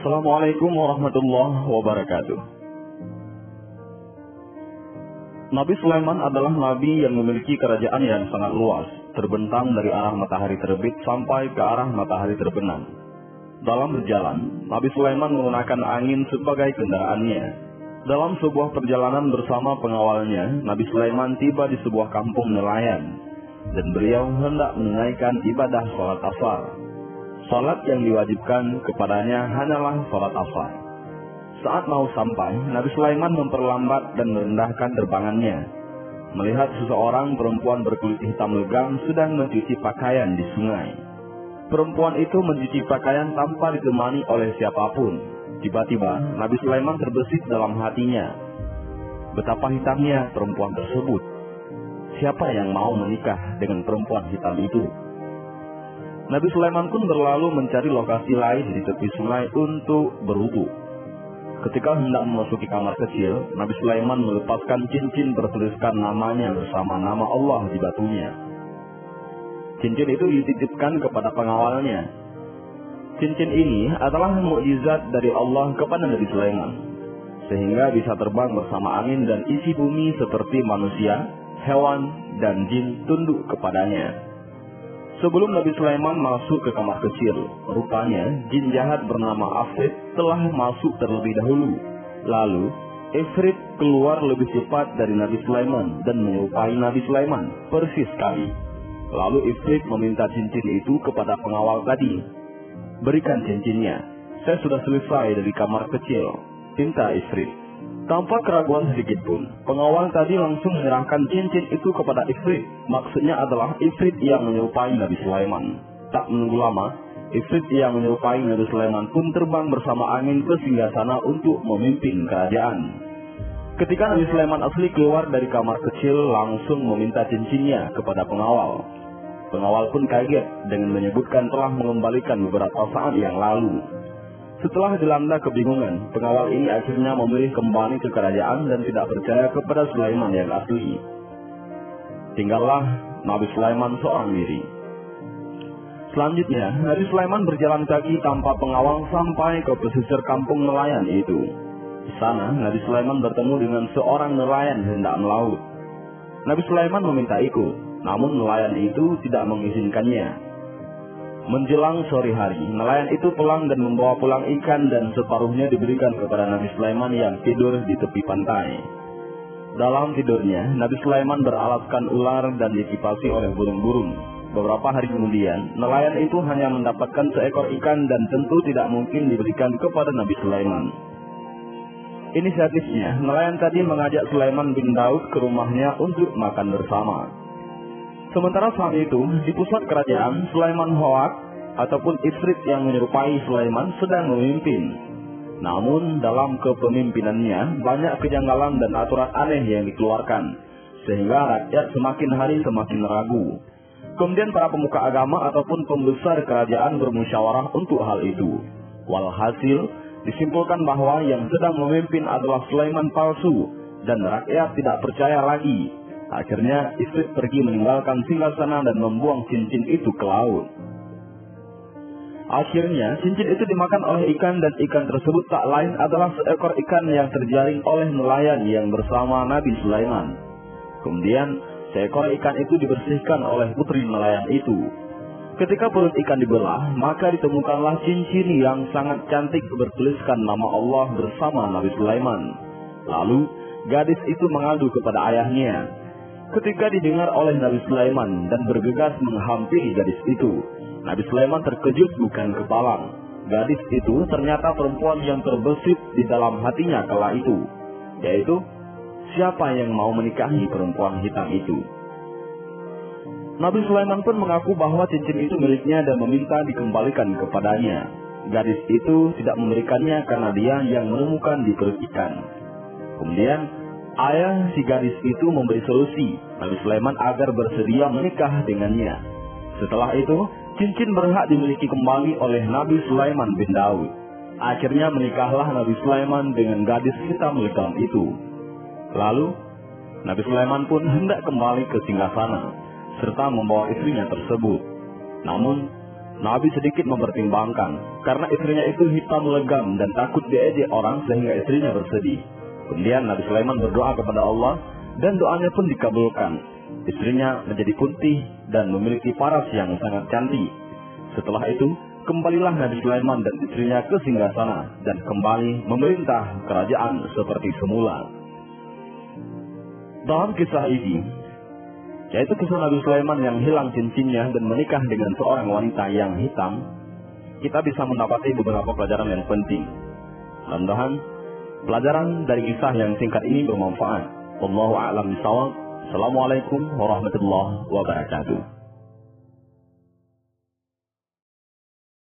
Assalamualaikum warahmatullahi wabarakatuh. Nabi Sulaiman adalah nabi yang memiliki kerajaan yang sangat luas, terbentang dari arah matahari terbit sampai ke arah matahari terbenam. Dalam berjalan, Nabi Sulaiman menggunakan angin sebagai kendaraannya. Dalam sebuah perjalanan bersama pengawalnya, Nabi Sulaiman tiba di sebuah kampung nelayan, dan beliau hendak menunaikan ibadah sholat asar. Salat yang diwajibkan kepadanya hanyalah salat asar. Saat mau sampai, Nabi Sulaiman memperlambat dan merendahkan terbangannya. Melihat seseorang perempuan berkulit hitam legam sedang mencuci pakaian di sungai. Perempuan itu mencuci pakaian tanpa ditemani oleh siapa pun. Tiba-tiba, Nabi Sulaiman terbesit dalam hatinya. Betapa hitamnya perempuan tersebut. Siapa yang mau menikah dengan perempuan hitam itu? Nabi Sulaiman pun berlalu mencari lokasi lain di tepi sungai untuk berwudu. Ketika hendak memasuki kamar kecil, Nabi Sulaiman melepaskan cincin bertuliskan namanya bersama nama Allah di batunya. Cincin itu dititipkan kepada pengawalnya. Cincin ini adalah mukjizat dari Allah kepada Nabi Sulaiman, sehingga bisa terbang bersama angin dan isi bumi seperti manusia, hewan, dan jin tunduk kepadanya. Sebelum Nabi Sulaiman masuk ke kamar kecil, rupanya jin jahat bernama Afrit telah masuk terlebih dahulu. Lalu, Ifrit keluar lebih cepat dari Nabi Sulaiman dan menyerupai Nabi Sulaiman persis sekali. Lalu Ifrit meminta cincin itu kepada pengawal tadi. Berikan cincinnya. Saya sudah selesai dari kamar kecil. Cinta Ifrit. Tanpa keraguan sedikit pun, pengawal tadi langsung menyerahkan cincin itu kepada Ifrit. Maksudnya adalah Ifrit yang menyerupai Nabi Sulaiman. Tak menunggu lama, Ifrit yang menyerupai Nabi Sulaiman pun terbang bersama angin ke sana untuk memimpin kerajaan. Ketika Nabi Sulaiman asli keluar dari kamar kecil langsung meminta cincinnya kepada pengawal. Pengawal pun kaget dengan menyebutkan telah mengembalikan beberapa saat yang lalu. Setelah dilanda kebingungan, pengawal ini akhirnya memilih kembali ke kerajaan dan tidak percaya kepada Sulaiman yang asli. Tinggallah Nabi Sulaiman seorang diri. Selanjutnya, Nabi Sulaiman berjalan kaki tanpa pengawal sampai ke pesisir kampung nelayan itu. Di sana, Nabi Sulaiman bertemu dengan seorang nelayan hendak melaut. Nabi Sulaiman meminta ikut, namun nelayan itu tidak mengizinkannya. Menjelang sore hari, nelayan itu pulang dan membawa pulang ikan dan separuhnya diberikan kepada Nabi Sulaiman yang tidur di tepi pantai. Dalam tidurnya, Nabi Sulaiman beralaskan ular dan dikipasi oleh burung-burung. Beberapa hari kemudian, nelayan itu hanya mendapatkan seekor ikan dan tentu tidak mungkin diberikan kepada Nabi Sulaiman. Inisiatifnya, nelayan tadi mengajak Sulaiman bin Daud ke rumahnya untuk makan bersama. Sementara saat itu, di pusat kerajaan, Sulaiman Hoak ataupun Ifrit yang menyerupai Sulaiman sedang memimpin. Namun dalam kepemimpinannya banyak kejanggalan dan aturan aneh yang dikeluarkan, sehingga rakyat semakin hari semakin ragu. Kemudian para pemuka agama ataupun pembesar kerajaan bermusyawarah untuk hal itu. Walhasil, disimpulkan bahwa yang sedang memimpin adalah Sulaiman palsu dan rakyat tidak percaya lagi Akhirnya Ifrit pergi meninggalkan singgasana dan membuang cincin itu ke laut. Akhirnya, cincin itu dimakan oleh ikan dan ikan tersebut tak lain adalah seekor ikan yang terjaring oleh nelayan yang bersama Nabi Sulaiman. Kemudian, seekor ikan itu dibersihkan oleh putri nelayan itu. Ketika perut ikan dibelah, maka ditemukanlah cincin yang sangat cantik bertuliskan nama Allah bersama Nabi Sulaiman. Lalu, gadis itu mengadu kepada ayahnya, ketika didengar oleh Nabi Sulaiman dan bergegas menghampiri gadis itu. Nabi Sulaiman terkejut bukan kepalang. Gadis itu ternyata perempuan yang terbesit di dalam hatinya kala itu, yaitu siapa yang mau menikahi perempuan hitam itu. Nabi Sulaiman pun mengaku bahwa cincin itu miliknya dan meminta dikembalikan kepadanya. Gadis itu tidak memberikannya karena dia yang menemukan di perut ikan. Kemudian Ayah si gadis itu memberi solusi Nabi Sulaiman agar bersedia menikah dengannya. Setelah itu, cincin berhak dimiliki kembali oleh Nabi Sulaiman bin Daud. Akhirnya menikahlah Nabi Sulaiman dengan gadis hitam legam itu. Lalu, Nabi Sulaiman pun hendak kembali ke singgasana serta membawa istrinya tersebut. Namun, Nabi sedikit mempertimbangkan karena istrinya itu hitam legam dan takut diejek orang sehingga istrinya bersedih. Kemudian Nabi Sulaiman berdoa kepada Allah dan doanya pun dikabulkan. Istrinya menjadi putih dan memiliki paras yang sangat cantik. Setelah itu, kembalilah Nabi Sulaiman dan istrinya ke singgasana dan kembali memerintah kerajaan seperti semula. Dalam kisah ini, yaitu kisah Nabi Sulaiman yang hilang cincinnya dan menikah dengan seorang wanita yang hitam, kita bisa mendapati beberapa pelajaran yang penting. Mudah-mudahan pelajaran dari kisah yang singkat ini bermanfaat. Wallahu a'lam bishawab. Assalamualaikum warahmatullahi wabarakatuh.